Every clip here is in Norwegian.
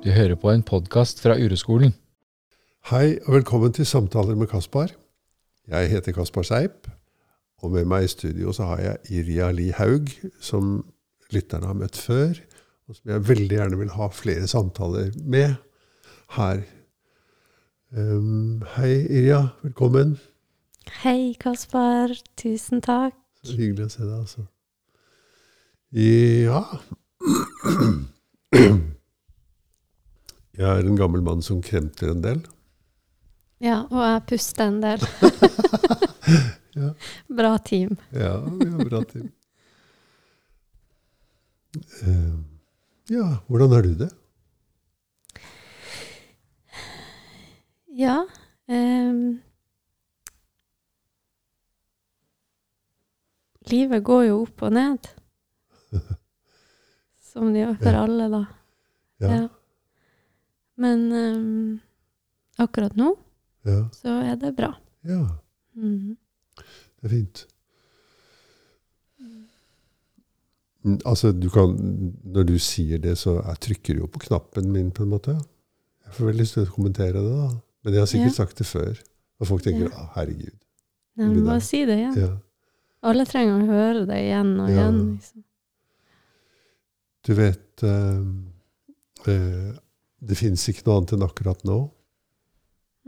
Du hører på en podkast fra Ureskolen. Hei og velkommen til Samtaler med Kaspar. Jeg heter Kaspar Seip, og med meg i studio så har jeg Irja Li Haug, som lytterne har møtt før, og som jeg veldig gjerne vil ha flere samtaler med her. Um, hei, Irja. Velkommen. Hei, Kaspar. Tusen takk. Så hyggelig å se deg, altså. Ja Jeg er en gammel mann som kremter en del. Ja, og jeg puster en del. Ja. Bra team. Ja, vi har bra team. Uh, ja, hvordan har du det? Ja. um, livet går jo opp og ned. Som det gjør for Ja. alle, da. Ja, Ja. Men um, akkurat nå ja, så er det bra. ja Mm. det er fint. Altså, du kan, når du sier det, så jeg trykker jo på knappen min, på en måte. Jeg får veldig lyst til å kommentere det, da. Men jeg har sikkert Ja. sagt det før. Og folk tenker Ja. herregud. Nei, men bare si det igjen. Ja. Alle trenger å høre det igjen og igjen. Liksom. Du vet eh, eh, Det fins ikke noe annet enn akkurat nå.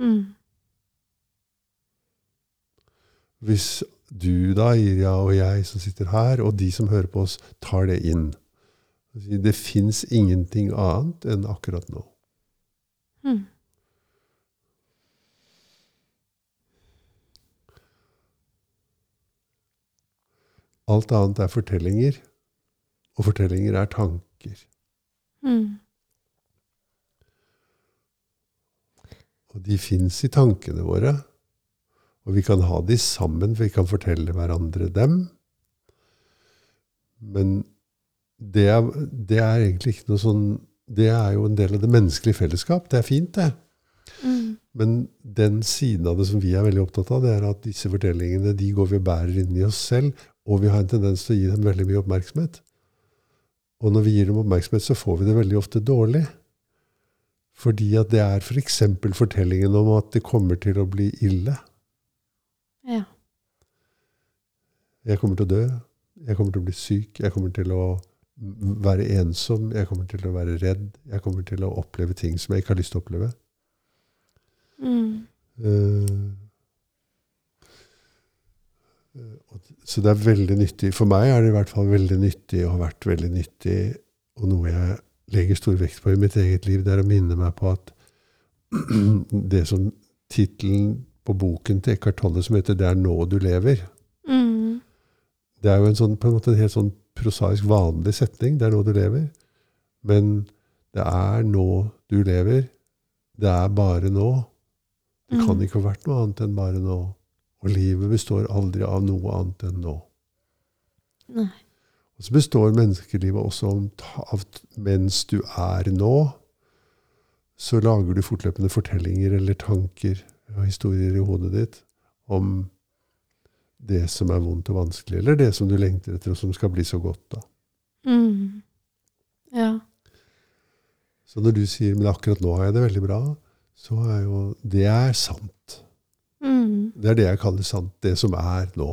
Mm. Hvis du da, Irja, og jeg som sitter her, og de som hører på oss, tar det inn Det fins ingenting annet enn akkurat nå. Mm. Alt annet er fortellinger, og fortellinger er tanker. Mm. Og de fins i tankene våre. Og vi kan ha de sammen, for vi kan fortelle hverandre dem. Men det er, det er egentlig ikke noe sånn Det er jo en del av det menneskelige fellesskap. Det er fint, det. Mm. Men den siden av det som vi er veldig opptatt av, det er at disse fortellingene de går vi og bærer inni oss selv, og vi har en tendens til å gi dem veldig mye oppmerksomhet. Og når vi gir dem oppmerksomhet, så får vi det veldig ofte dårlig. Fordi at det er f.eks. For fortellingen om at det kommer til å bli ille. Ja. Jeg kommer til å dø. Jeg kommer til å bli syk. Jeg kommer til å være ensom. Jeg kommer til å være redd. Jeg kommer til å oppleve ting som jeg ikke har lyst til å oppleve. Mm. Eh, eh, så det er veldig nyttig. For meg er det i hvert fall veldig nyttig, og har vært veldig nyttig, og noe jeg legger stor vekt på i mitt eget liv, det er å minne meg på at det som tittelen på boken til Eckhart Tolle som heter 'Det er nå du lever', Mm. det er jo en, sånn, på en måte en helt sånn prosaisk vanlig setning. Det er nå du lever. Men det er nå du lever. Det er bare nå. Det kan Mm. ikke ha vært noe annet enn bare nå. Og livet består aldri av noe annet enn nå. Nei. Og så består menneskelivet også av at mens du er nå, så lager du fortløpende fortellinger eller tanker og historier i hodet ditt om det som er vondt og vanskelig, eller det som du lengter etter, og som skal bli så godt. da. Mm. Ja. Så når du sier men akkurat nå har jeg det veldig bra, så er jo det er sant. Mm. Det er det jeg kaller sant. Det som er nå.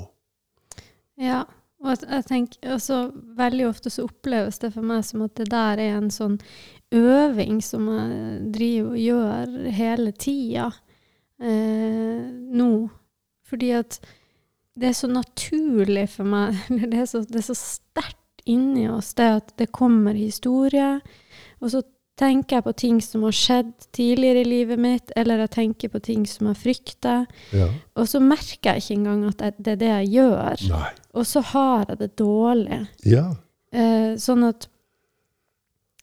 Ja. Og jeg tenker, altså, veldig ofte så oppleves det for meg som at det der er en sånn øving som jeg driver og gjør hele tida eh, nå. Fordi at det er så naturlig for meg, eller det er så, så sterkt inni oss, det at det kommer historie, og så tenker jeg på ting som har skjedd tidligere i livet mitt, eller jeg tenker på ting som jeg frykter, Ja. og så merker jeg ikke engang at jeg, det er det jeg gjør. Nei. Og så har jeg det dårlig. Ja. Eh, sånn at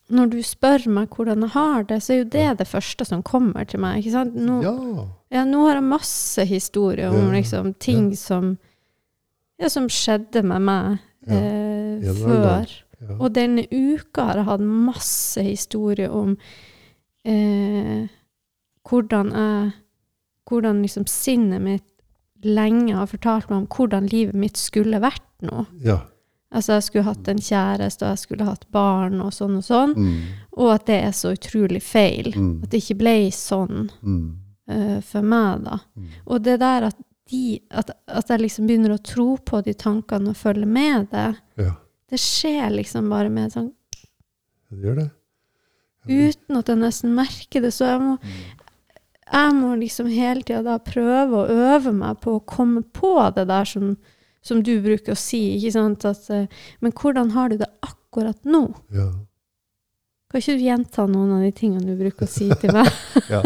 når du spør meg hvordan jeg har det, så er jo det det første som kommer til meg. ikke sant? Nå, Ja. ja, nå har jeg masse historier om liksom, ting som, ja, som skjedde med meg eh, før. Ja. Og denne uka har jeg hatt masse historier om eh, hvordan jeg Hvordan liksom sinnet mitt lenge har fortalt meg om hvordan livet mitt skulle vært nå. ja. Altså jeg skulle hatt en kjæreste, og jeg skulle hatt barn, og sånn og sånn. Mm. Og at det er så utrolig feil. Mm. At det ikke ble sånn Mm. uh, for meg, da. Mm. Og det der at, de, at, at jeg liksom begynner å tro på de tankene og følge med det, Ja, det skjer liksom bare med sånn det gjør det. uten at jeg nesten merker det. Så jeg må, jeg må liksom hele tida da prøve å øve meg på å komme på det der som, som du bruker å si. ikke sant? At, eh, men hvordan har du det akkurat nå? Ja. Mm. Kan ikke du gjenta noen av de tingene du bruker å si til meg? ja.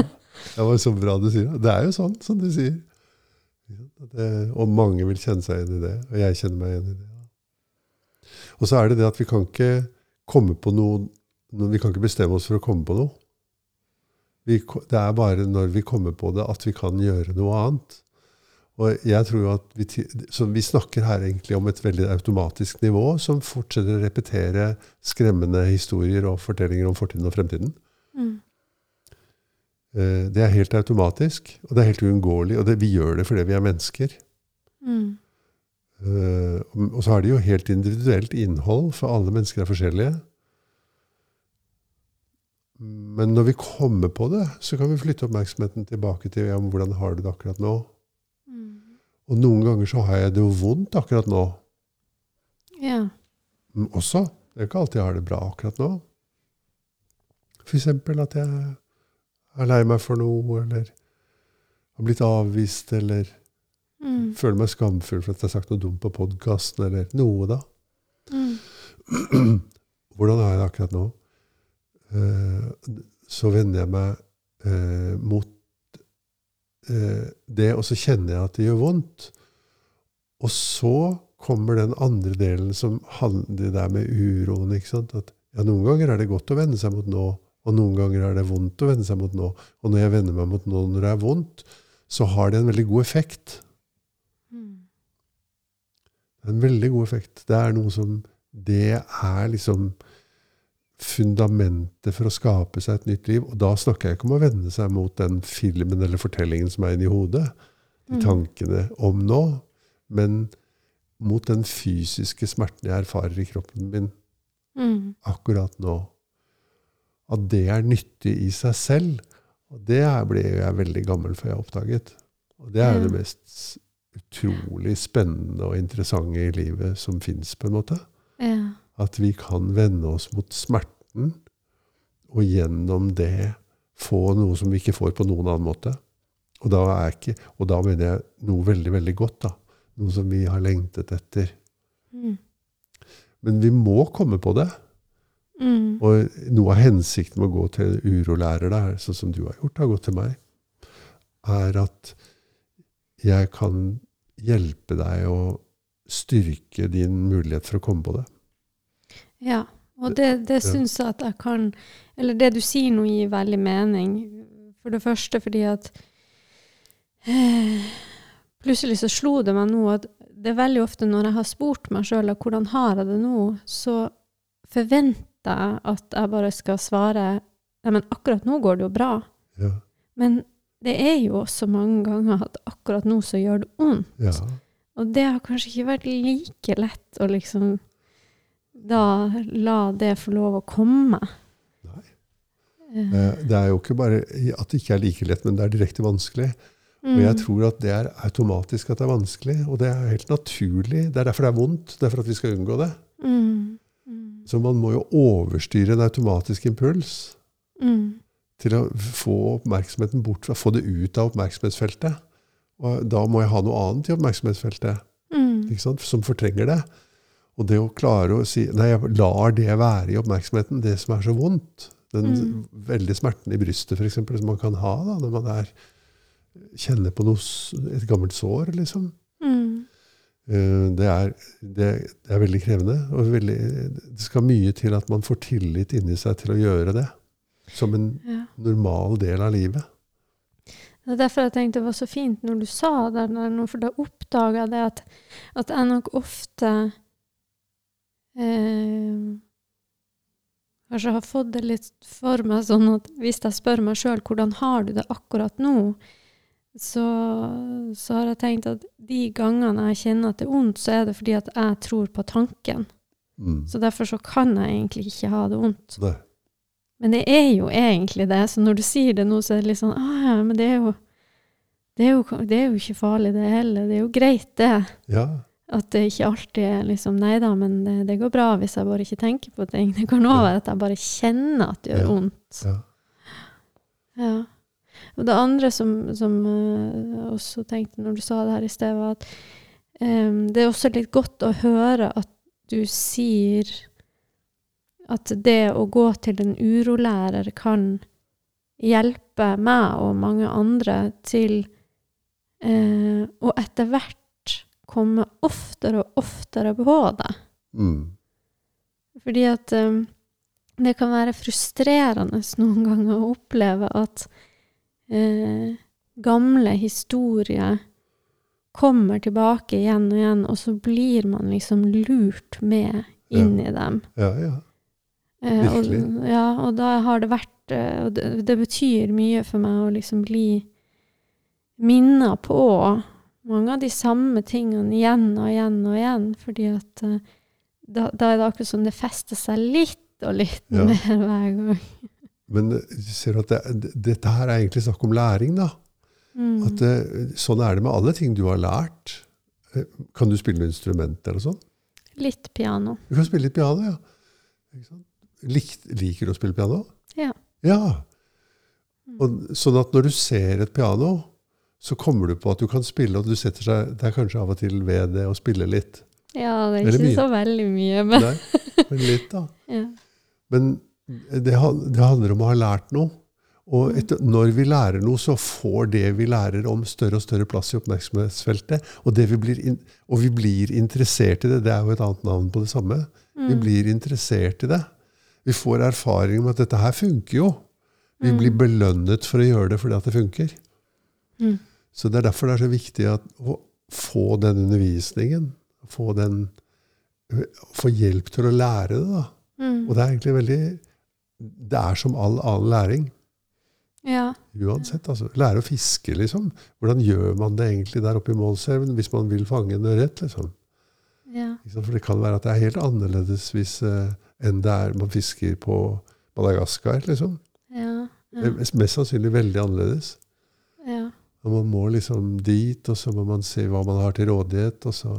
Det var så bra du sier det. Det er jo sånn som du sier. Det, og mange vil kjenne seg igjen i det. Og jeg kjenner meg igjen i det. Og så er det det at vi kan ikke komme på noe Vi kan ikke bestemme oss for å komme på noe. Vi, det er bare når vi kommer på det, at vi kan gjøre noe annet. Og jeg tror at vi, så vi snakker her egentlig om et veldig automatisk nivå som fortsetter å repetere skremmende historier og fortellinger om fortiden og fremtiden. Mm. Eh, Det er helt automatisk, og det er helt uunngåelig. Og det, vi gjør det fordi vi er mennesker. Mm. Eh, og så har det jo helt individuelt innhold, for alle mennesker er forskjellige. Men når vi kommer på det, så kan vi flytte oppmerksomheten tilbake til ja, hvordan har du det akkurat nå. Mm. Og noen ganger så har jeg det jo vondt akkurat nå Ja. men også. Det er ikke alltid jeg har det bra akkurat nå. Eksempel at jeg er lei meg for noe, eller har blitt avvist, eller Mm. føler meg skamfull for at jeg har sagt noe dumt på podkasten, eller noe, da. Mm. Hvordan har jeg det akkurat nå? Eh, så vender jeg meg eh, mot eh, det, og så kjenner jeg at det gjør vondt. Og så kommer den andre delen som handler der med uroen. ikke sant? At ja, Noen ganger er det godt å vende seg mot nå, og noen ganger er det vondt å vende seg mot nå. Og når jeg vender meg mot nå når det er vondt, så har det en veldig god effekt. Det er en veldig god effekt. Det er noe som Det er liksom fundamentet for å skape seg et nytt liv. Og da snakker jeg ikke om å vende seg mot den filmen eller fortellingen som er inni hodet, de Mm. tankene om nå, men mot den fysiske smerten jeg erfarer i kroppen min Mm. akkurat nå. At det er nyttig i seg selv. Og det ble jeg veldig gammel før jeg oppdaget. Og det er det mest utrolig spennende og interessante i livet som fins, på en måte. Ja. At vi kan vende oss mot smerten, og gjennom det få noe som vi ikke får på noen annen måte. Og da, er ikke, og da mener jeg noe veldig, veldig godt. da. Noe som vi har lengtet etter. Mm. Men vi må komme på det. Mm. Og noe av hensikten med å gå til en urolærer, der, sånn som du har gjort, har gått til meg, er at jeg kan hjelpe deg å styrke din mulighet for å komme på det. Ja, og det, det syns jeg at jeg kan Eller det du sier nå, gir veldig mening. For det første fordi at eh, Plutselig så slo det meg nå at det er veldig ofte når jeg har spurt meg sjøl hvordan har jeg det nå, så forventer jeg at jeg bare skal svare Nei, men akkurat nå går det jo bra. Ja. Men det er jo også mange ganger at akkurat nå så gjør det vondt. ja. Og det har kanskje ikke vært like lett å liksom da la det få lov å komme. Nei. Eh, Det er jo ikke bare at det ikke er like lett, men det er direkte vanskelig. Og jeg mm, tror at det er automatisk at det er vanskelig, og det er helt naturlig. Det er derfor det er vondt. Det er for at vi skal unngå det. mm, mm, Så man må jo overstyre en automatisk impuls. mm, til å få oppmerksomheten bort fra, få det ut av oppmerksomhetsfeltet. Og da må jeg ha noe annet i oppmerksomhetsfeltet mm, som fortrenger det. Og det å klare å si Nei, jeg lar det være i oppmerksomheten, det som er så vondt. Den Mm. veldige smerten i brystet, f.eks., som man kan ha da, når man er, kjenner på noe, et gammelt sår, liksom. mm, Eh, Det er, det, det er veldig krevende. Og veldig, det skal mye til at man får tillit inni seg til å gjøre det. Som en ja. normal del av livet. Det er derfor jeg tenkte det var så fint når du sa det for da oppdaga jeg at, at jeg nok ofte eh, Kanskje har fått det litt for meg sånn at hvis jeg spør meg sjøl hvordan har du det akkurat nå, så, så har jeg tenkt at de gangene jeg kjenner at det er vondt, så er det fordi at jeg tror på tanken. Mm. Så derfor så kan jeg egentlig ikke ha det vondt. Nei. Men det er jo egentlig det. Så når du sier det nå, så er det litt sånn ah, ja, men det er jo det er, jo, det er jo ikke farlig, det heller. Det er jo greit, det. Ja. At det ikke alltid er liksom Nei da, men det, det går bra hvis jeg bare ikke tenker på ting. Det kan òg være at jeg bare kjenner at det gjør Ja. vondt. ja. Ja. Og det andre som, som jeg også tenkte når du sa det her i sted, var at um, det er også litt godt å høre at du sier at det å gå til en urolærer kan hjelpe meg og mange andre til eh, å etter hvert komme oftere og oftere på det. Mm. Fordi at eh, det kan være frustrerende noen ganger å oppleve at eh, gamle historier kommer tilbake igjen og igjen, og så blir man liksom lurt med inn i dem. Ja, ja. Eh, og, ja, og da har det vært eh, Og det, det betyr mye for meg å liksom bli minna på mange av de samme tingene igjen og igjen og igjen, fordi at eh, da, da er det akkurat som det fester seg litt og litt Ja. mer hver gang. Men du ser at det, det, dette her er egentlig snakk om læring, da. Mm. At sånn er det med alle ting du har lært. Kan du spille noe instrument eller sånn? Litt piano. Du kan spille litt piano, ja. Ikke sant? Liker å spille piano? Ja. Ja. Og, sånn at når du ser et piano, så kommer du på at du kan spille, og du setter seg der kanskje av og til ved det og spiller litt. Ja, det er Veldig ikke mye. så veldig mye, men Nei, men litt, da. ja. Men det, det handler om å ha lært noe. Og etter, når vi lærer noe, så får det vi lærer om, større og større plass i oppmerksomhetsfeltet. Og, det vi blir in, og vi blir interessert i det. Det er jo et annet navn på det samme. Vi Mm. blir interessert i det. Vi får erfaring med at dette her funker jo. Vi Mm. blir belønnet for å gjøre det fordi at det funker. Mm. Så det er derfor det er så viktig at, å få den undervisningen. Få, den, få hjelp til å lære det. da. Mm. Og det er egentlig veldig Det er som all annen læring. ja. Uansett. altså. Lære å fiske, liksom. Hvordan gjør man det egentlig der oppe i Målselven hvis man vil fange en ørret? Liksom? ja. For det kan være at det er helt annerledes hvis, eh, enn det er man fisker på Madagaskar. liksom. Ja. Ja. Mest sannsynlig veldig annerledes. ja. Og man må liksom dit, og så må man se hva man har til rådighet, og så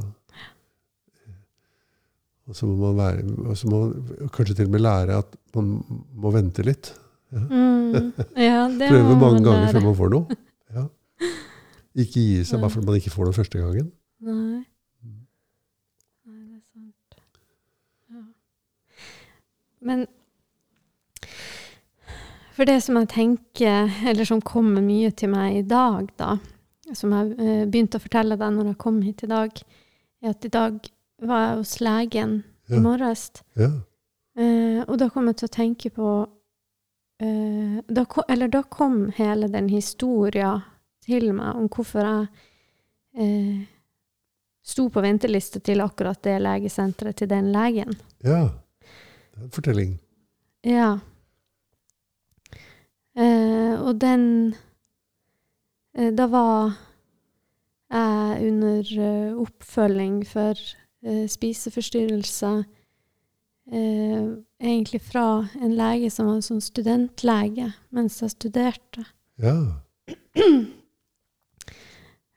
og så må man være, og så må man kanskje til og med lære at man må vente litt. Mm. ja det Prøve mange man ganger før man får noe. Ja. Ikke gi seg bare fordi man ikke får noe første gangen. Nei, det er sant. Ja. Men for det som jeg tenker, eller som kommer mye til meg i dag, da, som jeg eh, begynte å fortelle deg når jeg kom hit i dag, er at i dag var jeg hos legen Ja. i morges. Ja. Eh, og da kom jeg til å tenke på eh, da Eller da kom hele den historia til meg om hvorfor jeg eh, sto på venteliste til akkurat det legesenteret til den legen. ja. Det er en fortelling. Ja. Eh, og den eh, Da var jeg under eh, oppfølging for eh, spiseforstyrrelser. Eh, egentlig fra en lege som var en sånn studentlege mens jeg studerte. Ja.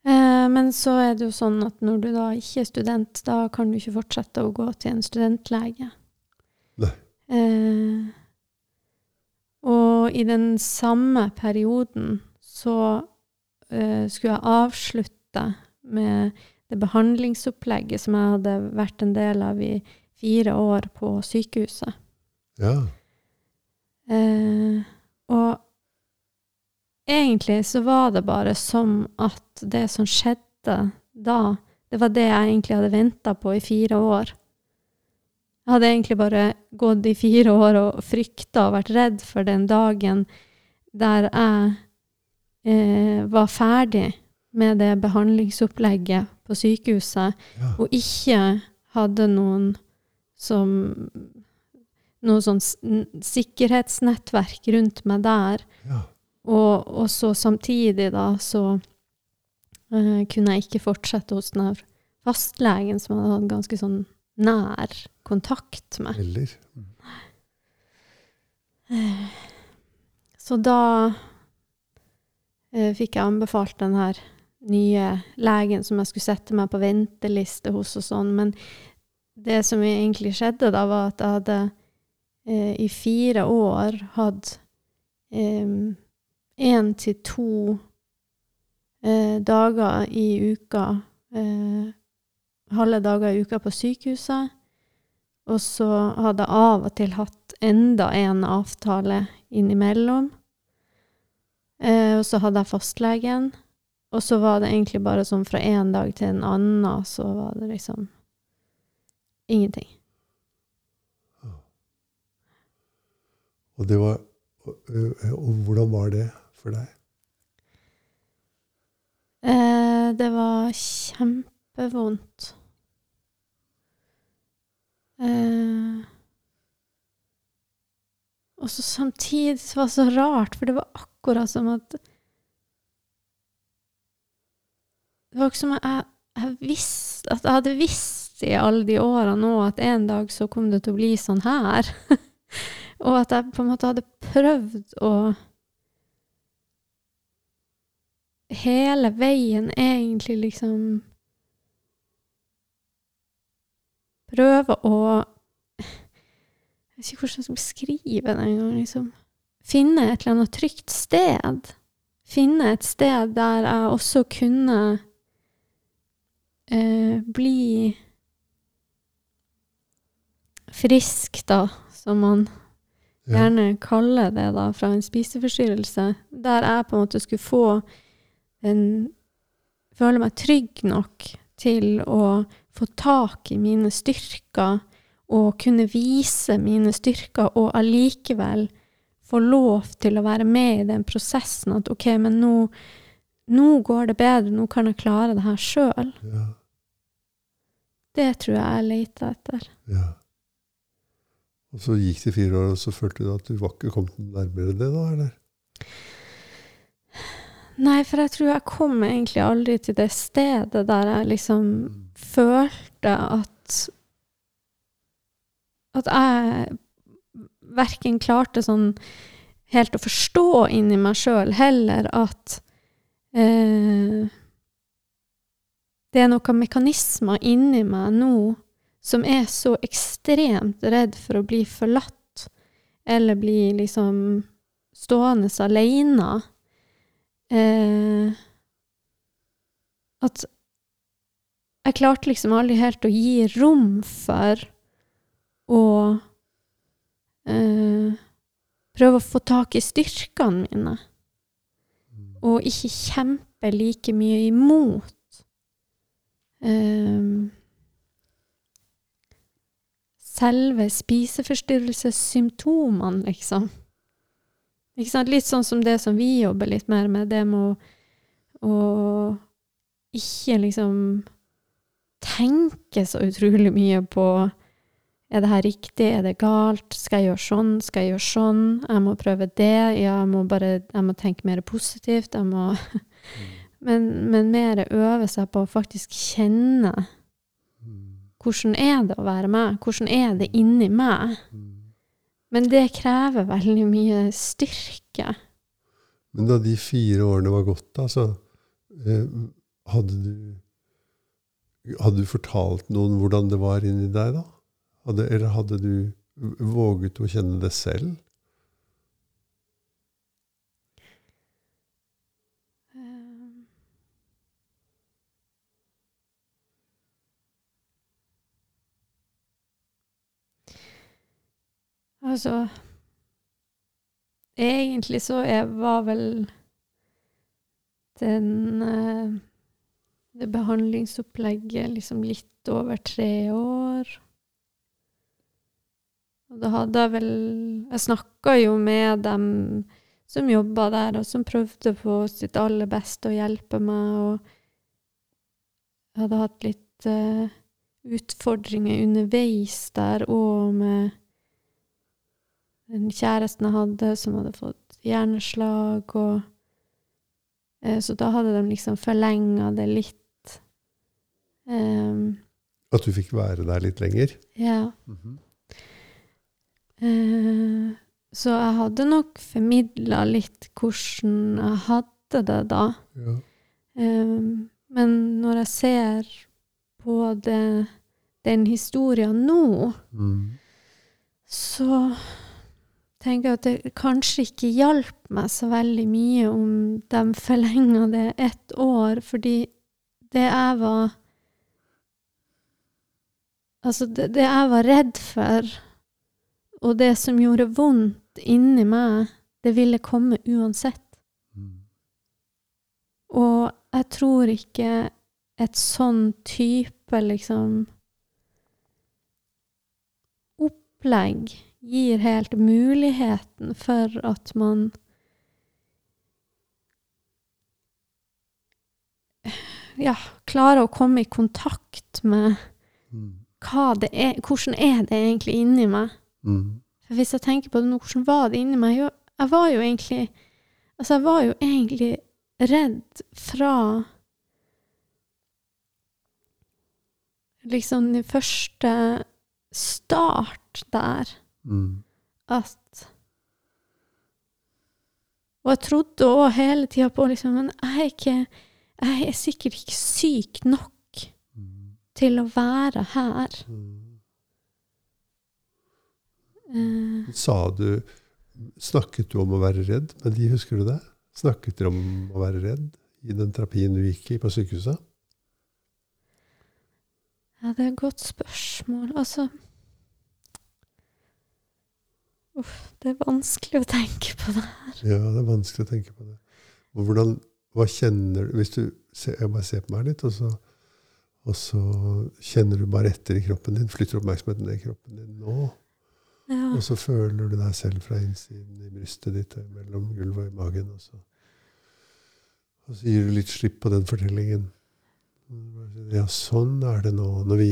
Eh, men så er det jo sånn at når du da ikke er student, da kan du ikke fortsette å gå til en studentlege. Eh, og i den samme perioden så eh, skulle jeg avslutte med det behandlingsopplegget som jeg hadde vært en del av i fire år på sykehuset. Ja. Eh, og egentlig så var det bare som at det som skjedde da, det var det jeg egentlig hadde venta på i fire år. Jeg hadde egentlig bare gått i fire år og frykta og vært redd for den dagen der jeg eh, var ferdig med det behandlingsopplegget på sykehuset, Ja. og ikke hadde noen som Noe sånn sikkerhetsnettverk rundt meg der. ja. Og, og så samtidig, da, så eh, kunne jeg ikke fortsette hos den fastlegen som jeg hadde ganske sånn nær kontakt med. Eller? Så da eh, fikk jeg anbefalt den her nye legen som jeg skulle sette meg på venteliste hos og sånn. Men det som egentlig skjedde da, var at jeg hadde eh, i fire år hatt én til to eh, dager i uka eh, Halve dager i uka på sykehuset. Og så hadde jeg av og til hatt enda en avtale innimellom. Eh, og så hadde jeg fastlegen. Og så var det egentlig bare sånn fra en dag til en annen, så var det liksom ingenting. Og, det var, og, og hvordan var det for deg? Eh, det var kjempevondt. Eh, og så samtidig så var det så rart, for det var akkurat som at Det var ikke som jeg, jeg visste At jeg hadde visst i alle de åra nå at en dag så kom det til å bli sånn her. og at jeg på en måte hadde prøvd å Hele veien egentlig liksom Prøve å Jeg vet ikke hvordan jeg skal beskrive det engang. Liksom. Finne et eller annet trygt sted. Finne et sted der jeg også kunne eh, bli frisk, da, som man Ja. gjerne kaller det da, fra en spiseforstyrrelse. Der jeg på en måte skulle få en Føle meg trygg nok til å få tak i mine styrker og kunne vise mine styrker, og allikevel få lov til å være med i den prosessen at OK, men nå, nå går det bedre, nå kan jeg klare det her sjøl. Ja, Det tror jeg jeg leita etter. ja. Og så gikk det fire år, og så følte du at du var ikke kommet nærmere det, da? eller? Nei, for jeg tror jeg kom egentlig aldri til det stedet der jeg liksom følte at At jeg verken klarte sånn helt å forstå inni meg sjøl, heller at eh, det er noen mekanismer inni meg nå som er så ekstremt redd for å bli forlatt, eller bli liksom stående aleine. Eh, at jeg klarte liksom aldri helt å gi rom for å eh, prøve å få tak i styrkene mine, og ikke kjempe like mye imot. Eh, selve spiseforstyrrelsessymptomene, liksom. Ikke sant? Litt sånn som det som vi jobber litt mer med, det med å, å ikke liksom tenke så utrolig mye på er det her riktig, er det galt, skal jeg gjøre sånn, skal jeg gjøre sånn, jeg må prøve det, ja, jeg må bare jeg må tenke mer positivt, jeg må men, men mer øve seg på å faktisk kjenne hvordan er det å være meg, hvordan er det inni meg? Men det krever veldig mye styrke. Men da de fire årene var gått, da, så eh, hadde du Hadde du fortalt noen hvordan det var inni deg, da? Hadde, eller hadde du våget å kjenne det selv? Eh, Altså Egentlig så jeg var vel den eh, Det behandlingsopplegget liksom litt over tre år. Og da hadde jeg vel Jeg snakka jo med dem som jobba der, og som prøvde på sitt aller beste å hjelpe meg, og jeg hadde hatt litt uh, utfordringer underveis der, og med den kjæresten jeg hadde, som hadde fått hjerneslag, og Eh, så da hadde de liksom forlenga det litt. Um, At du fikk være der litt lenger? ja. Eh, så jeg hadde nok formidla litt hvordan jeg hadde det da. Ja. Um, men når jeg ser på det, den historien nå, Mm. så tenker jeg at det kanskje ikke hjalp meg så veldig mye om de forlenga det ett år, fordi det jeg var Altså, det, det jeg var redd for, og det som gjorde vondt inni meg, det ville komme uansett. Mm. Og jeg tror ikke et sånn type liksom opplegg gir helt muligheten for at man ja, klarer å komme i kontakt med Mm. Er, hvordan er det egentlig inni meg. Mm. For hvis jeg tenker på det nå, hvordan var det inni meg? Jeg var jo egentlig Altså, jeg var jo egentlig redd fra Liksom den første start der Mm. at Og jeg trodde òg hele tida på liksom Men jeg er ikke Jeg er sikkert ikke syk nok. Til å være her. Mm. Uh, Sa du Snakket du om å være redd med de, husker du det? Snakket dere om å være redd i den terapien du gikk i på sykehuset? Ja, det er et godt spørsmål. Altså Uff, det er vanskelig å tenke på det. her. Ja, det er vanskelig å tenke på det. Og hvordan, hva kjenner du Hvis du jeg bare ser på meg litt, og så, og så kjenner du bare etter i kroppen din, flytter oppmerksomheten ned i kroppen din nå, Ja. og så føler du deg selv fra innsiden i brystet ditt, mellom gulvet og i magen, og så, og så gir du litt slipp på den fortellingen. Ja, sånn er det nå. Når vi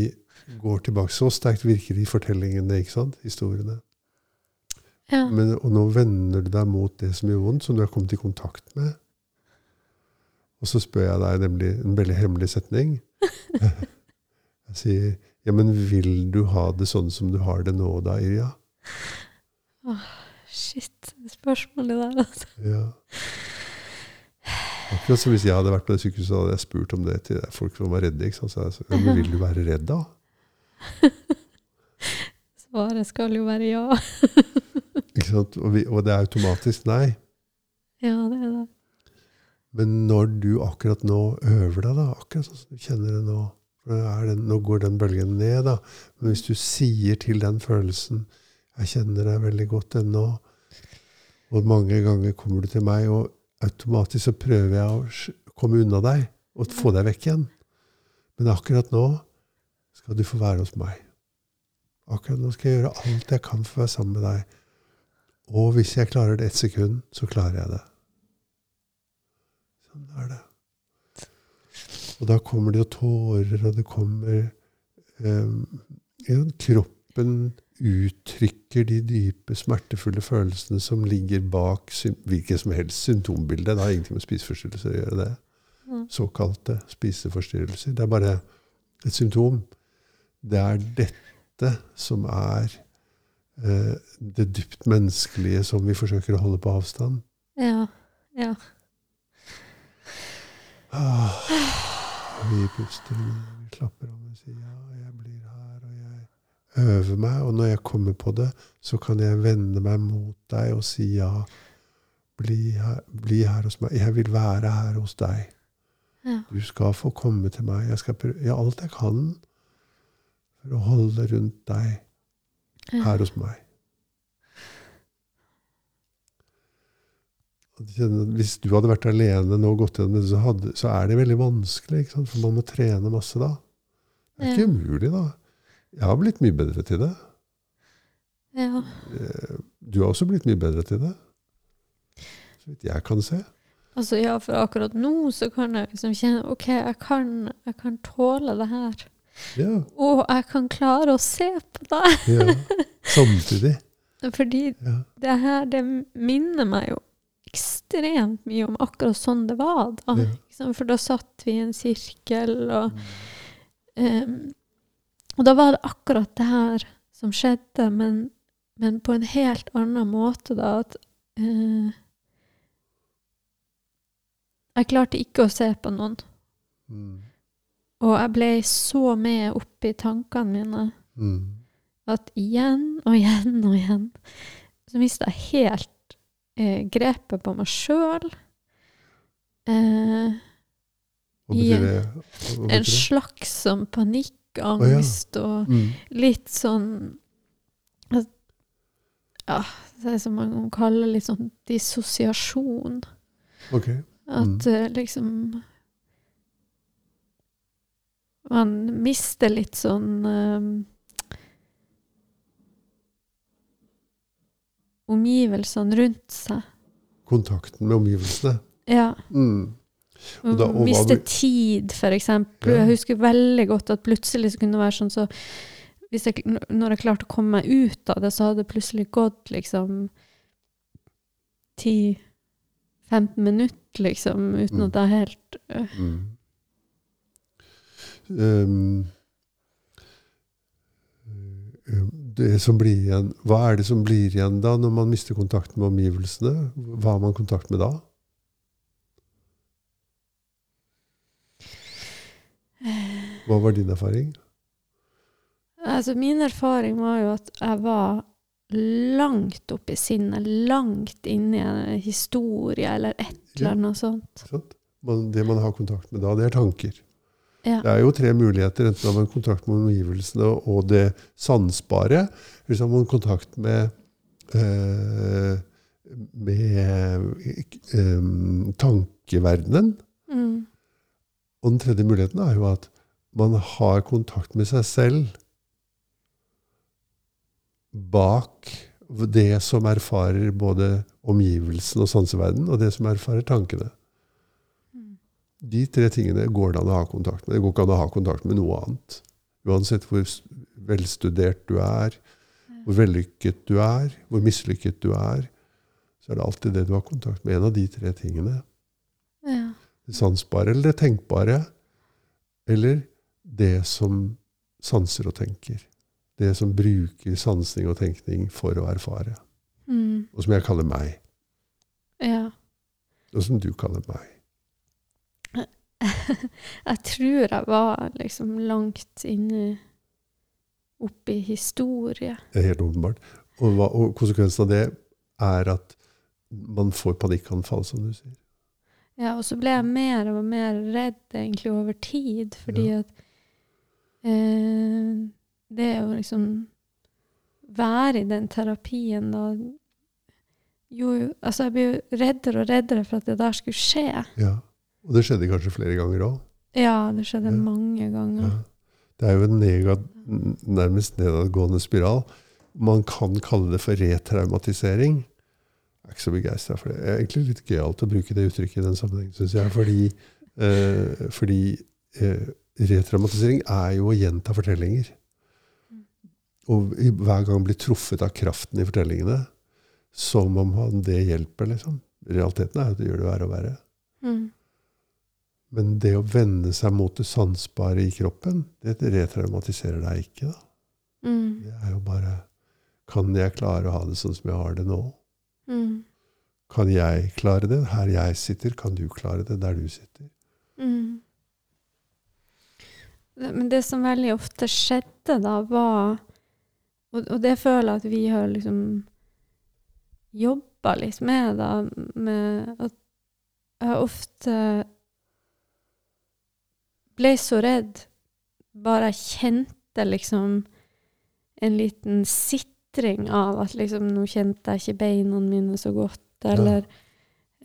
går tilbake, så sterkt virker de fortellingene, ikke sant? Historiene. ja. Men, og nå vender du deg mot det som gjør vondt, som du har kommet i kontakt med. Og så spør jeg deg nemlig en veldig hemmelig setning. Jeg sier, ja, men vil du ha det sånn som du har det nå da, Irja? Shit, spørsmålet der, altså. Ja. Akkurat som hvis jeg hadde vært på det sykehuset, hadde jeg spurt om det til folk som var redde. Ikke sant? Så jeg sa, ja, men vil du være redd da? Svaret skal jo være ja. Ikke sant? Og, vi, og det er automatisk nei. Ja, det er det. Men når du akkurat nå øver deg, da, akkurat sånn som du kjenner det nå den, Nå går den bølgen ned, da. Men hvis du sier til den følelsen 'Jeg kjenner deg veldig godt ennå', og mange ganger kommer du til meg, og automatisk så prøver jeg å komme unna deg og få deg vekk igjen. Men akkurat nå skal du få være hos meg. Akkurat nå skal jeg gjøre alt jeg kan for å være sammen med deg. Og hvis jeg klarer det ett sekund, så klarer jeg det. Sånn er det. Og da kommer det jo tårer, og det kommer eh, ja, Kroppen uttrykker de dype, smertefulle følelsene som ligger bak hvilket som helst symptombilde. Det har ingenting med spiseforstyrrelser å gjøre, det. Mm. Såkalte spiseforstyrrelser. Det er bare et symptom. Det er dette som er eh, det dypt menneskelige som vi forsøker å holde på avstand. Ja. Ja. Ah, vi puster, vi slapper av og sier ja, jeg blir her, og jeg øver meg. Og når jeg kommer på det, så kan jeg vende meg mot deg og si ja. Bli her, bli her hos meg. Jeg vil være her hos deg. Ja. Du skal få komme til meg. Jeg skal prøve, ja, alt jeg kan for å holde rundt deg her hos meg. Og du kjenner at Hvis du hadde vært alene nå og gått gjennom det, så, hadde, så er det veldig vanskelig. Ikke? For man må trene masse da. Det er ikke Ja. umulig, da. Jeg har blitt mye bedre til det. ja. Eh, Du har også blitt mye bedre til det. Så vidt jeg kan se. Altså, ja, for akkurat nå så kan jeg liksom kjenne OK, jeg kan, jeg kan tåle det her. Ja. Og jeg kan klare å se på det. ja. Samtidig. Fordi Ja. det her, det minner meg jo ekstremt mye om akkurat sånn det var da. Ja. For da satt vi i en sirkel, og um, Og da var det akkurat det her som skjedde, men, men på en helt annen måte, da. At uh, Jeg klarte ikke å se på noen. Mm. Og jeg ble så med opp i tankene mine Mm. at igjen og igjen og igjen så mista jeg helt eh, grepet på meg sjøl. Eh, I en, en slags sånn panikkangst og Mm. litt sånn Ja, det er som man kan kalle litt sånn dissosiasjon. Ok. At eh, liksom Man mister litt sånn Omgivelsene rundt seg. Kontakten med omgivelsene. Ja. Mm. Og da- og Miste du- tid, eksempel. Ja. Jeg husker veldig godt at plutselig så kunne det være sånn så jeg, Når jeg klarte å komme meg ut av det, så hadde det plutselig gått liksom 10-15 minutter, liksom, uten Mm. at jeg helt øh, Mm. Um, um, det som blir igjen, hva er det som blir igjen da, når man mister kontakt med omgivelsene? Hva har man kontakt med da? Hva var din erfaring? Altså, min erfaring var jo at jeg var langt oppe i sinnet, langt inni i en historie eller et eller annet sånt. Sant? Man, det man har kontakt med da, det er tanker. Ja. Det er jo tre muligheter. Enten har man kontakt med omgivelsene og det sansbare, eller så har man kontakt med, eh, med eh, tankeverdenen. Mm. Og den tredje muligheten er jo at man har kontakt med seg selv bak det som erfarer både omgivelsen og sanseverdenen, og det som erfarer tankene. De tre tingene går det an å ha kontakt med. Det går ikke an å ha kontakt med noe annet. Uansett hvor velstudert du er, hvor vellykket du er, hvor mislykket du er, så er det alltid det du har kontakt med. En av de tre tingene. Ja. Det sansbare eller det tenkbare. Eller det som sanser og tenker. Det som bruker sansing og tenkning for å erfare. Mm. Og som jeg kaller meg. ja. Og som du kaller meg. jeg tror jeg var liksom langt inne oppi historie. Det er helt åpenbart. Og, hva, og konsekvensen av det er at man får panikkanfall, som du sier. Ja, og så ble jeg mer og mer redd egentlig over tid, fordi Ja. at eh, det å liksom være i den terapien da jo, altså jeg ble jo reddere og reddere for at det der skulle skje. Ja. Og det skjedde kanskje flere ganger òg. Ja, det skjedde Ja. mange ganger. Ja. Det er jo en negat, nærmest nedadgående spiral. Man kan kalle det for retraumatisering. Jeg er ikke så begeistra for det. Det er egentlig litt gøyalt å bruke det uttrykket i den sammenhengen, syns jeg. Fordi, eh, fordi eh, retraumatisering er jo å gjenta fortellinger. Og hver gang bli truffet av kraften i fortellingene. Som om det hjelper, liksom. Realiteten er jo at det gjør det verre og verre. Mm. Men det å vende seg mot det sansbare i kroppen, det retraumatiserer deg ikke. da. Mm. Det er jo bare Kan jeg klare å ha det sånn som jeg har det nå? Mm. Kan jeg klare det? Her jeg sitter, kan du klare det der du sitter? Mm. Men det som veldig ofte skjedde da, var Og, og det føler jeg at vi har liksom jobba litt med, da, med at jeg ofte ble så redd bare kjente liksom en liten sitring av at liksom nå kjente jeg ikke beina mine så godt, eller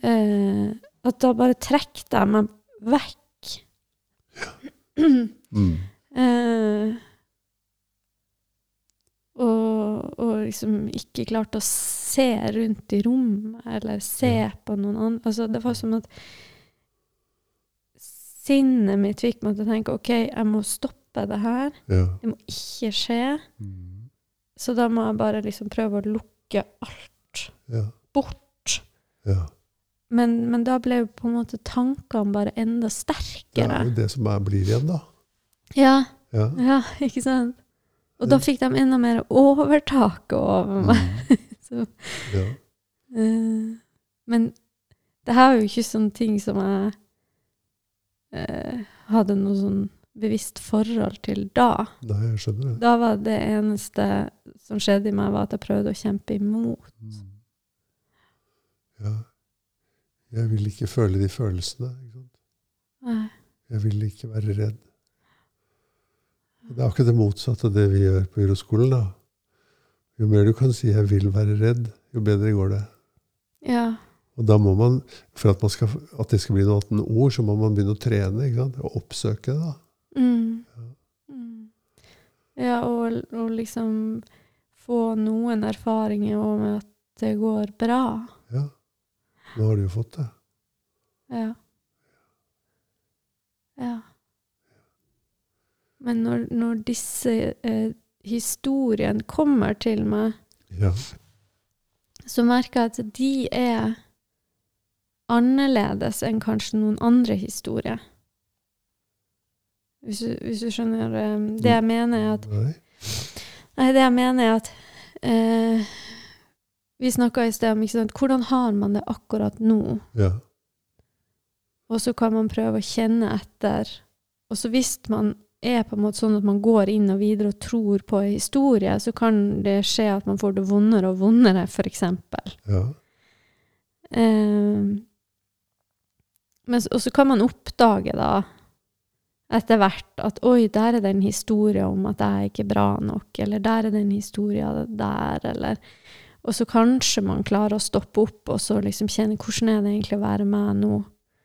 eh, At da bare trekte jeg meg vekk. Mm. Eh, og, og liksom ikke klarte å se rundt i rommet, eller se Ja. på noen andre. Altså, det var som at sinnet mitt fikk meg til å tenke OK, jeg må stoppe det her. Ja. Det må ikke skje. Mm. Så da må jeg bare liksom prøve å lukke alt Ja. bort. ja. men, men da ble på en måte tankene bare enda sterkere. Det er jo det som er, blir igjen, da. Ja, Ja. ja, ikke sant? Og da fikk de enda mer overtaket over meg. Mm. Så, ja. eh, men det her er jo ikke sånne ting som jeg eh, hadde noe sånn bevisst forhold til da. Nei, jeg skjønner det. Da var det eneste som skjedde i meg, var at jeg prøvde å kjempe imot. Mm. Ja. Jeg vil ikke føle de følelsene. Ikke sant? Nei. Jeg vil ikke være redd. Det er akkurat det motsatte av det vi gjør på gyroskolen. da. Jo mer du kan si 'jeg vil være redd', jo bedre går det. Ja. Og da må man, For at, man skal, at det skal bli noe annet ord, så må man begynne å trene. Og oppsøke det. Mm. Ja. Mm. Ja, og, og liksom få noen erfaringer om at det går bra. Ja. Nå har du jo fått det. Ja. Ja. Men når, når disse eh, historiene kommer til meg, Ja. så merker jeg at de er annerledes enn kanskje noen andre historier. Hvis du, hvis du skjønner eh, Det jeg mener, er at Nei. Nei, det jeg mener, er at eh, Vi snakka i sted om ikke sant, hvordan har man det akkurat nå? Ja. Og så kan man prøve å kjenne etter. Og så hvis man er på en måte sånn at man går inn og videre og tror på en historie, så kan det skje at man får det vondere og vondere, f.eks. ja. Eh, men, og så kan man oppdage da, etter hvert, at oi, der er det en historie om at jeg ikke er bra nok, eller der er det en historie der, eller Og så kanskje man klarer å stoppe opp og så liksom kjenne hvordan er det egentlig å være meg nå?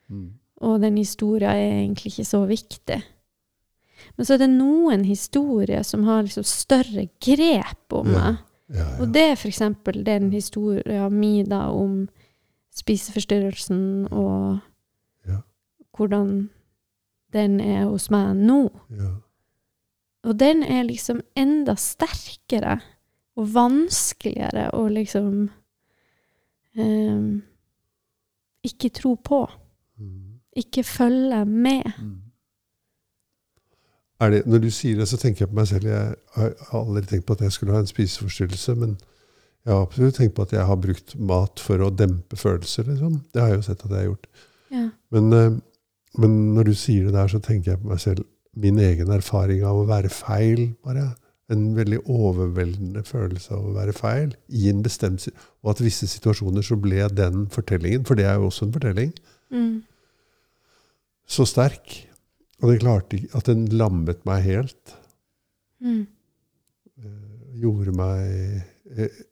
Mm. Og den historien er egentlig ikke så viktig. Men så er det noen historier som har liksom større grep om Ja. Ja, Ja, Og det er for eksempel den historien mi da om spiseforstyrrelsen og. Hvordan den er hos meg nå. ja. Og den er liksom enda sterkere og vanskeligere å liksom um, ikke tro på. Mm. Ikke følge med. Er det, når du sier det, så tenker jeg på meg selv. Jeg har aldri tenkt på at jeg skulle ha en spiseforstyrrelse, men jeg har absolutt tenkt på at jeg har brukt mat for å dempe følelser. Liksom. Det har jeg jo sett at jeg har gjort. Ja. Men, eh, men når du sier det der, så tenker jeg på meg selv min egen erfaring av å være feil, bare. En veldig overveldende følelse av å være feil. I en bestemt, og at visse situasjoner så ble den fortellingen, for det er jo også en fortelling, Mm. så sterk. Og det klarte ikke, at den lammet meg helt. Mm. eh, gjorde meg eh,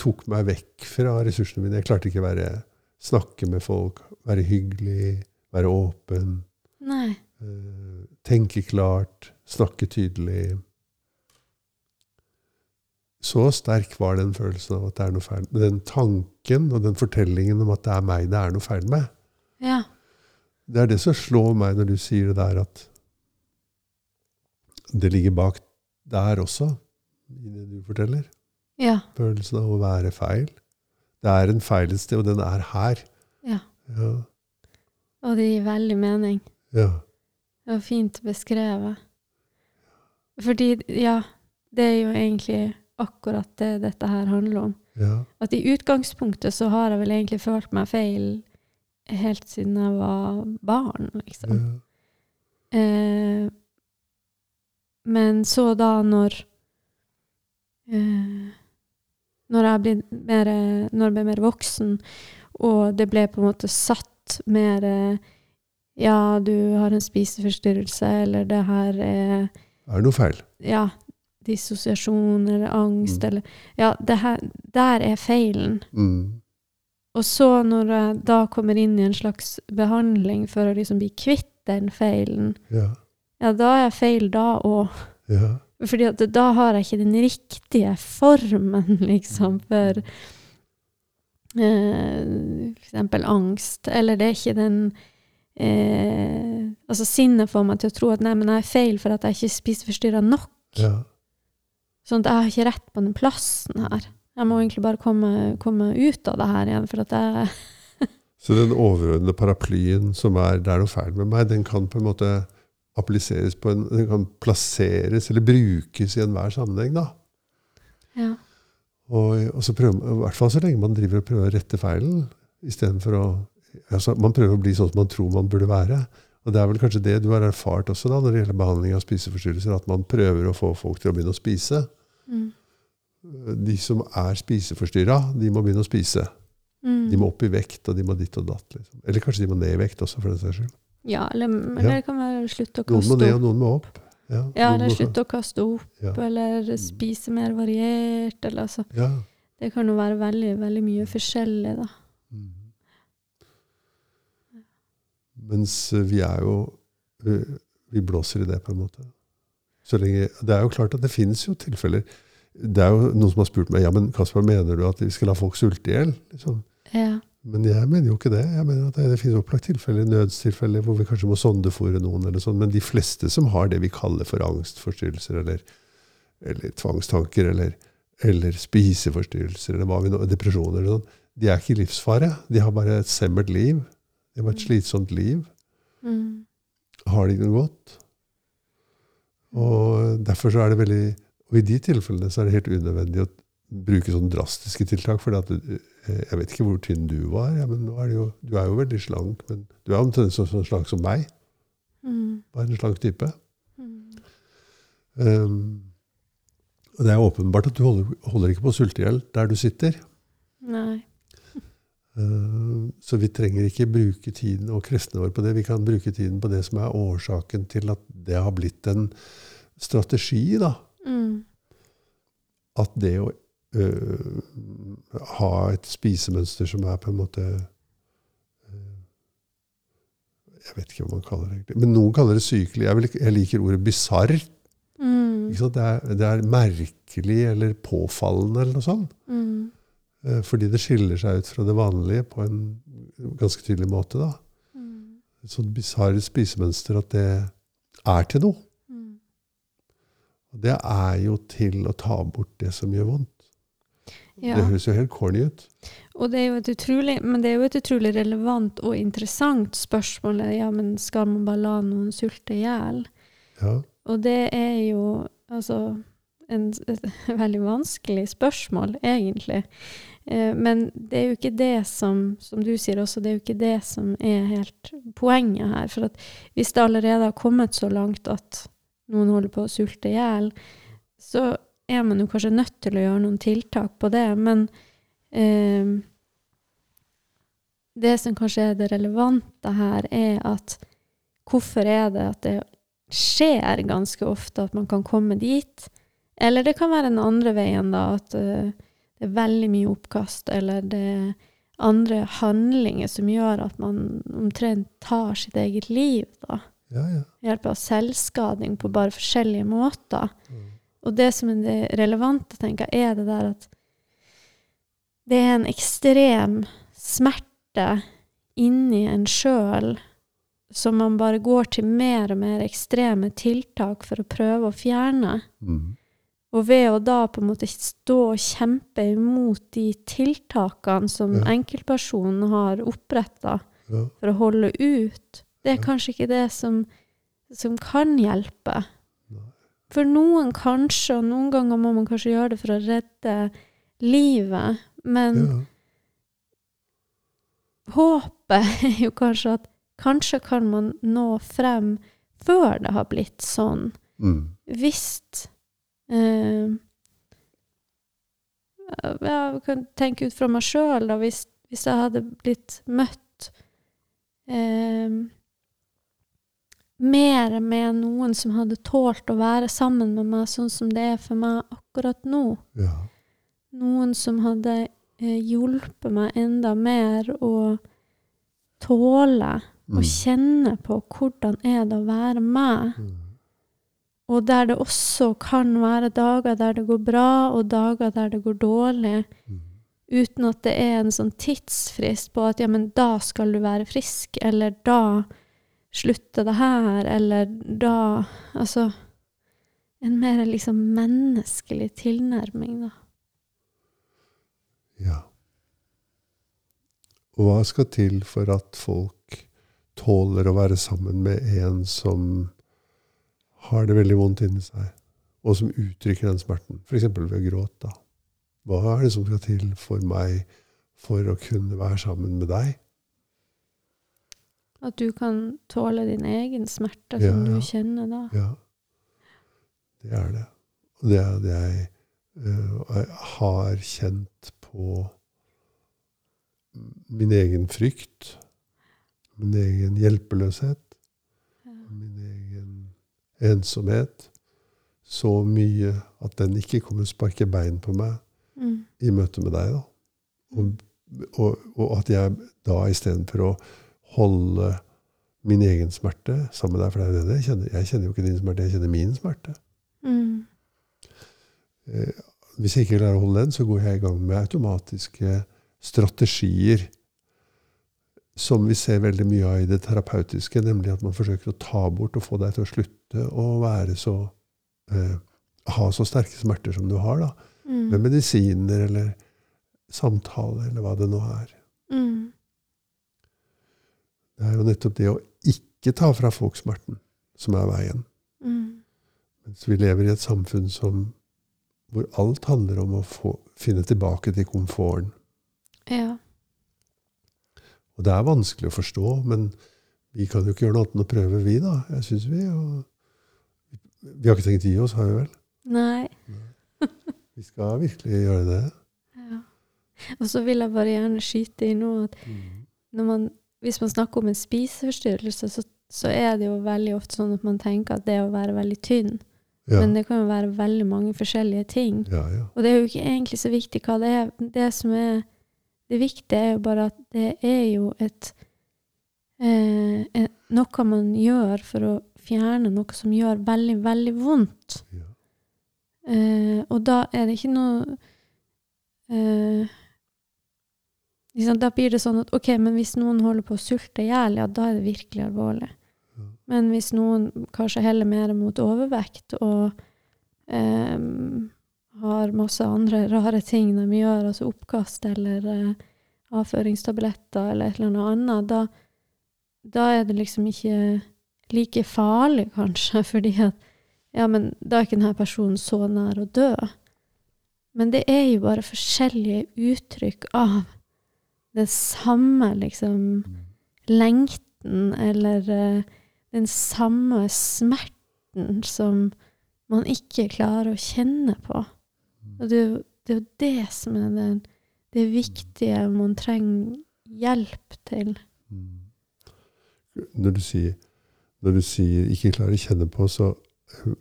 Tok meg vekk fra ressursene mine. Jeg klarte ikke å være, snakke med folk, være hyggelig, være åpen, Nei. eh, tenke klart, snakke tydelig. Så sterk var den følelsen av at det er noe feil Den tanken og den fortellingen om at det er meg det er noe feil med. Ja. Det er det som slår meg når du sier det der at det ligger bak der også, i det du forteller. Ja. Følelsen av å være feil. Det er en feil et sted, og den er her. Ja. Ja. Og det gir veldig mening. ja. Det var fint beskrevet. Fordi, ja, det er jo egentlig akkurat det dette her handler om. ja. At i utgangspunktet så har jeg vel egentlig følt meg feil helt siden jeg var barn, liksom. ja. Eh, men så da når eh, Når jeg ble mer, når jeg ble mer voksen, og det ble på en måte satt mer eh, Ja, du har en spiseforstyrrelse, eller det her er Er Det noe feil. Ja, dissosiasjon eller angst, Mm. eller Ja, det her, der er feilen. Mm. Og så når jeg da kommer inn i en slags behandling for å liksom bli kvitt den feilen, Ja. ja, da er jeg feil da òg. ja. Fordi at da har jeg ikke den riktige formen, liksom, for eh, eksempel angst. Eller det er ikke den eh, Altså, sinnet får meg til å tro at nei, men jeg er feil for at jeg ikke spiser forstyrra nok. ja. Sånn at jeg har ikke rett på den plassen her. Jeg må egentlig bare komme, komme ut av det her igjen, for at jeg Så den overordnede paraplyen som er 'det er noe feil med meg', den kan på en måte appliseres på en, den kan plasseres eller brukes i enhver sammenheng. da. Ja. Og, og så prøver, I hvert fall så lenge man driver og prøver å rette feilen. Istedenfor å altså, Man prøver å bli sånn som man tror man burde være. Og det er vel kanskje det du har erfart også da, når det gjelder behandling av spiseforstyrrelser, at man prøver å få folk til å begynne å spise. Mm. De som er spiseforstyrra, de må begynne å spise. Mm. De må opp i vekt, og de må ditt og datt. Liksom. Eller kanskje de må ned i vekt også, for den saks skyld. Ja, eller, eller Ja. det kan være slutte å Noen må ned, og noen må opp. Ja, Ja, eller slutte å kaste opp, Ja. eller spise mer variert, eller altså. Ja. Det kan jo være veldig, veldig mye forskjellig, da. Mm. Mens eh, vi er jo eh, Vi blåser i det, på en måte. Så lenge, det er jo klart at det finnes jo tilfeller Det er jo noen som har spurt meg ja, men Kasper, mener du at vi skal la folk sulte i hjel. Liksom. Ja. Men jeg mener jo ikke det. Jeg mener at Det, det finnes opplagt tilfeller, nødstilfeller hvor vi kanskje må sondefòre noen. eller sånn, Men de fleste som har det vi kaller for angstforstyrrelser eller, eller tvangstanker eller, eller spiseforstyrrelser eller hva vi nå, depresjoner eller sånn, de er ikke i livsfare. De har bare et semmert liv. De har et slitsomt liv. Mm. Har de det godt? Og derfor så er det veldig Og i de tilfellene så er det helt unødvendig å bruke sånne drastiske tiltak. For jeg vet ikke hvor tynn du var. Ja, men er jo, du er jo veldig slank. Men du er omtrent så, så slank som meg. Mm. Bare en slank type. Mm. Um, og det er åpenbart at du holder, holder ikke på å sulte i hjel der du sitter. Nei. Uh, så vi trenger ikke bruke tiden og kreftene våre på det. Vi kan bruke tiden på det som er årsaken til at det har blitt en strategi. da. Mm. At det å øh, ha et spisemønster som er på en måte øh, Jeg vet ikke hva man kaller det egentlig. Men noen kaller det sykelig. Jeg, vil, jeg liker ordet bisarr. Mm. Det, det er merkelig eller påfallende eller noe sånt. Mm. Eh, Fordi det skiller seg ut fra det vanlige på en ganske tydelig måte. da. Mm. Et sånt bisarr spisemønster at det er til noe. Mm. Og det er jo til å ta bort det som gjør vondt. Ja. Det høres jo helt corny ut. Og det er jo et utrolig, men det er jo et utrolig relevant og interessant spørsmål. Ja, men skal man bare la noen sulte i hjel? Ja. Og det er jo altså en, et veldig vanskelig spørsmål, egentlig. Eh, men det er jo ikke det som, som du sier også, det er jo ikke det som er helt poenget her. For at hvis det allerede har kommet så langt at noen holder på å sulte i hjel, så er man jo kanskje nødt til å gjøre noen tiltak på det. Men eh, det som kanskje er det relevante her, er at hvorfor er det at det skjer ganske ofte at man kan komme dit? Eller det kan være den andre veien, da, at uh, det er veldig mye oppkast, eller det er andre handlinger som gjør at man omtrent tar sitt eget liv, da. Ja, ja. Ved hjelp av selvskading på bare forskjellige måter. Mm. Og det som er det relevante, tenker jeg, er det der at det er en ekstrem smerte inni en sjøl som man bare går til mer og mer ekstreme tiltak for å prøve å fjerne. Mm. Og ved å da på en måte stå og kjempe imot de tiltakene som Ja. enkeltpersonen har oppretta Ja. for å holde ut, det er kanskje ikke det som, som kan hjelpe. For noen kanskje, og noen ganger må man kanskje gjøre det for å redde livet, men Ja. håpet er jo kanskje at kanskje kan man nå frem før det har blitt sånn. Mm. Hvis eh, Jeg kan tenke ut fra meg sjøl, da. Hvis, hvis jeg hadde blitt møtt eh, mer med noen som hadde tålt å være sammen med meg sånn som det er for meg akkurat nå. Ja. Noen som hadde eh, hjulpet meg enda mer å tåle Mm. og kjenne på hvordan er det å være meg. Mm. Og der det også kan være dager der det går bra, og dager der det går dårlig, Mm. uten at det er en sånn tidsfrist på at ja, men da skal du være frisk, eller da slutter det her, eller da Altså en mer liksom menneskelig tilnærming, da. Ja. Og hva skal til for at folk tåler å være sammen med en som har det veldig vondt inni seg, og som uttrykker den smerten? F.eks. ved gråt. da. Hva er det som skal til for meg for å kunne være sammen med deg? At du kan tåle din egen smerte Ja, som ja. du kjenner da. Ja, det er det. Og det er det jeg eh, har kjent på min egen frykt, min egen hjelpeløshet, Ja. min egen ensomhet, så mye at den ikke kommer og sparker bein på meg Mm. i møte med deg. da. Og, og, og at jeg da istedenfor å holde min egen smerte sammen med deg, for det er jo det jeg kjenner. Jeg kjenner jo ikke din smerte, jeg kjenner min smerte. Mm. Eh, hvis jeg ikke klarer å holde den, så går jeg i gang med automatiske strategier som vi ser veldig mye av i det terapeutiske, nemlig at man forsøker å ta bort og få deg til å slutte å være så eh, ha så sterke smerter som du har, da. Mm. Med medisiner eller samtale eller hva det nå er. Mm. Det er jo nettopp det å ikke ta fra folk smerten som er veien. Mm. Mens vi lever i et samfunn som, hvor alt handler om å få, finne tilbake til komforten. Ja. Og det er vanskelig å forstå, men vi kan jo ikke gjøre noe annet enn å prøve, vi, da. Jeg synes vi. Og vi har ikke tenkt å gi oss, har vi vel? Nei. Vi skal virkelig gjøre det. Ja. Og så vil jeg bare gjerne skyte inn nå at når man, hvis man snakker om en spiseforstyrrelse, så, så er det jo veldig ofte sånn at man tenker at det å være veldig tynn. Ja, Men det kan jo være veldig mange forskjellige ting. ja. ja. Og det er jo ikke egentlig så viktig hva det er. Det som er det viktige, er jo bare at det er jo et, eh, Noe man gjør for å fjerne noe som gjør veldig, veldig vondt. ja. Eh, og da er det ikke noe eh, Da blir det sånn at ok, men hvis noen holder på å sulte i hjel, ja, da er det virkelig alvorlig. Men hvis noen kanskje heller mer mot overvekt og eh, har masse andre rare ting de gjør, altså oppkast eller eh, avføringstabletter eller et eller annet, da, da er det liksom ikke like farlig, kanskje, fordi at ja, men da er ikke denne personen så nær å dø. Men det er jo bare forskjellige uttrykk av den samme liksom lengten, eller eh, den samme smerten som man ikke klarer å kjenne på. Og det er jo det, er jo det som er det, det viktige man trenger hjelp til. Når du sier, når du sier 'ikke klarer å kjenne på', så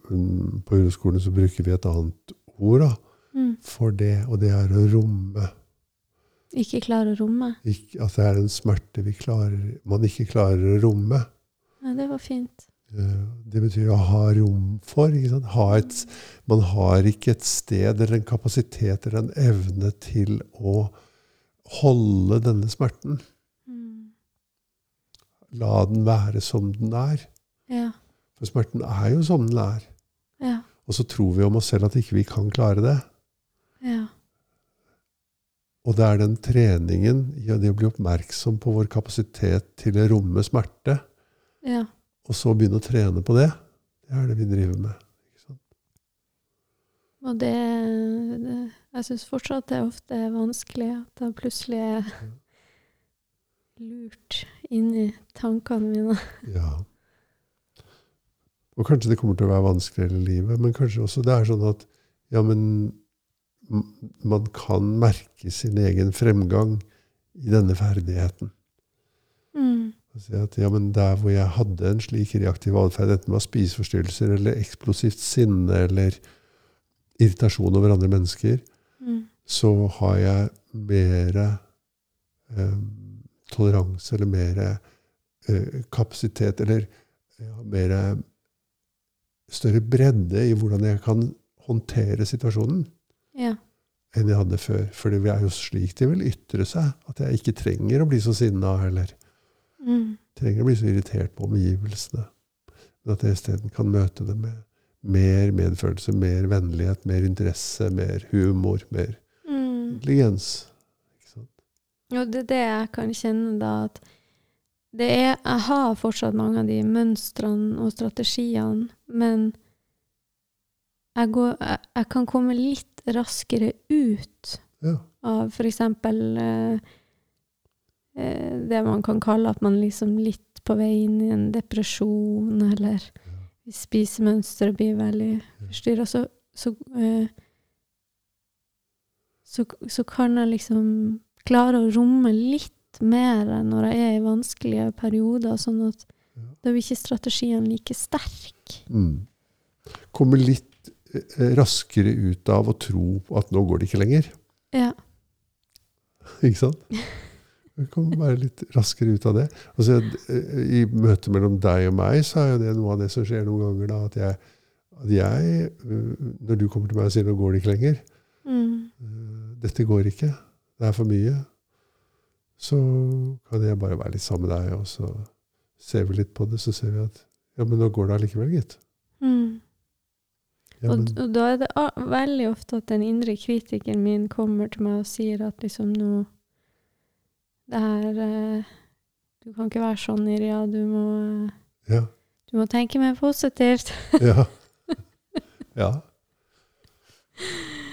mm, på grunnskolen så bruker vi et annet ord da, Mm. for det, og det er å romme. Ikke klare å romme. Ikke, at det er en smerte vi klarer, man ikke klarer å romme. Ja, det var fint. Eh, Det betyr å ha rom for. Ha et, man har ikke et sted eller en kapasitet eller en evne til å holde denne smerten. Mm. La den være som den er. Ja. For smerten er jo som den er. Ja. Og så tror vi om oss selv at ikke vi kan klare det. Ja. Og det er den treningen i det å bli oppmerksom på vår kapasitet til å romme smerte, Ja. og så begynne å trene på det, det er det vi driver med. Ikke sant? Og det, det Jeg syns fortsatt det ofte er vanskelig at jeg plutselig er lurt inn i tankene mine. Ja. Og kanskje det kommer til å være vanskeligere i livet, men kanskje også det er sånn at ja, men man kan merke sin egen fremgang i denne ferdigheten. Mm. Og si at ja, men der hvor jeg hadde en slik reaktiv atferd, enten det var spiseforstyrrelser eller eksplosivt sinne eller irritasjon over andre mennesker, Mm. så har jeg mer eh, toleranse eller mer eh, kapasitet eller ja, mer større bredde i hvordan jeg kan håndtere situasjonen Ja. enn jeg hadde før. For det er jo slik det vil ytre seg. At jeg ikke trenger å bli så sinna eller Mm. trenger å bli så irritert på omgivelsene. Men at jeg isteden kan møte det med mer medfølelse, mer vennlighet, mer interesse, mer humor, mer Mm. intelligens. Og det er det jeg kan kjenne da, at det er Jeg har fortsatt mange av de mønstrene og strategiene, men jeg, går, jeg, jeg kan komme litt raskere ut Ja. av f.eks. Eh, eh, det man kan kalle at man liksom litt på vei inn i en depresjon, eller ja. spisemønsteret blir veldig forstyrra, så, så, eh, så, så kan jeg liksom klare å romme litt mer når jeg er i vanskelige perioder, sånn at da blir ikke strategien like sterk. Mm. Komme litt raskere ut av å tro at nå går det ikke lenger. Ja. Ikke sant? Vi kan være litt raskere ut av det. Altså, eh, I møtet mellom deg og meg så er jo det noe av det som skjer noen ganger. da, At jeg, at jeg eh, når du kommer til meg og sier 'nå går det ikke lenger', Mm. eh, 'dette går ikke', det er for mye, så kan jeg bare være litt sammen med deg, og så ser vi litt på det, så ser vi at ja, men nå går det allikevel, gitt. Mm. Ja, og, og da er det veldig ofte at den indre kritikeren min kommer til meg og sier at liksom nå Det her eh, Du kan ikke være sånn, Irja. Du må, ja, du må tenke mer positivt. ja. ja.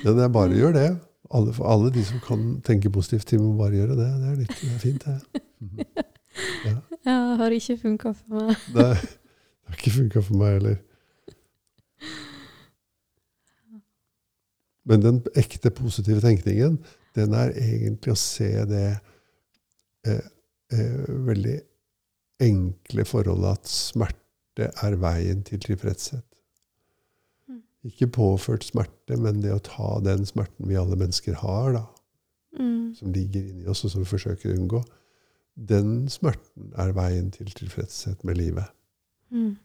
Ja, det er bare å gjøre det. Alle, alle de som kan tenke positivt, de må bare gjøre det. Det er, litt, det er fint, det. Mm. Ja. Ja, det har ikke funka for meg. Det, det har ikke funka for meg heller. Men den ekte positive tenkningen, den er egentlig å se det eh, eh, veldig enkle forholdet at smerte er veien til tilfredshet. Mm. Ikke påført smerte, men det å ta den smerten vi alle mennesker har, da, Mm. som ligger inni oss, og som vi forsøker å unngå, den smerten er veien til tilfredshet med livet. Mm.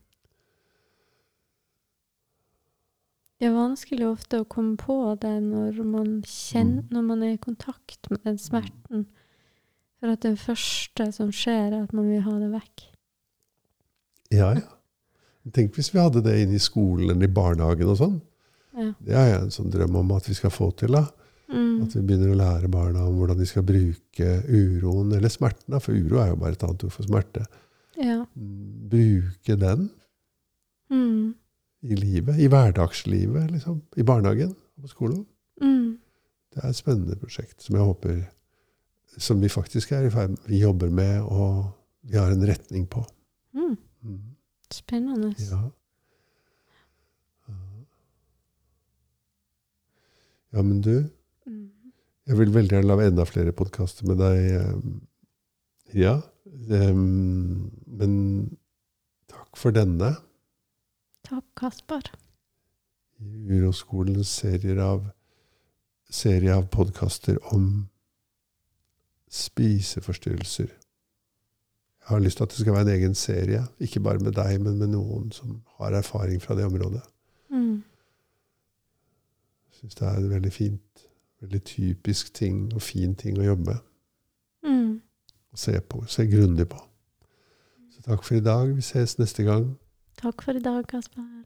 Det er vanskelig ofte å komme på det når man, kjenner, Mm. når man er i kontakt med den smerten. For at det første som skjer, er at man vil ha det vekk. Ja, ja. Tenk hvis vi hadde det inne i skolen eller i barnehagen og sånn. Ja. Det har jeg en sånn drøm om at vi skal få til. da. Mm. At vi begynner å lære barna om hvordan de skal bruke uroen, eller smerten. da, For uro er jo bare et annet ord for smerte. Ja. Mm, Bruke den Mm. I livet. I hverdagslivet, liksom. I barnehagen og på skolen. Mm. Det er et spennende prosjekt som jeg håper Som vi faktisk er i ferd med. Vi jobber med, og vi har en retning på. Mm. Mm. Spennende. Ja. Ja, men du, Mm. jeg vil veldig gjerne lage enda flere podkaster med deg, eh, ja. Men takk for denne. Takk, Kasper. I Uroskolens serier av, serie av podkaster om spiseforstyrrelser. Jeg har lyst til at det skal være en egen serie, ikke bare med deg, men med noen som har erfaring fra det området. Mm. Jeg syns det er en veldig fint, veldig typisk ting og fin ting å jobbe med. Mm. Og se på, se grundig på. Så takk for i dag. Vi ses neste gang. Takk for i dag, Kaspar.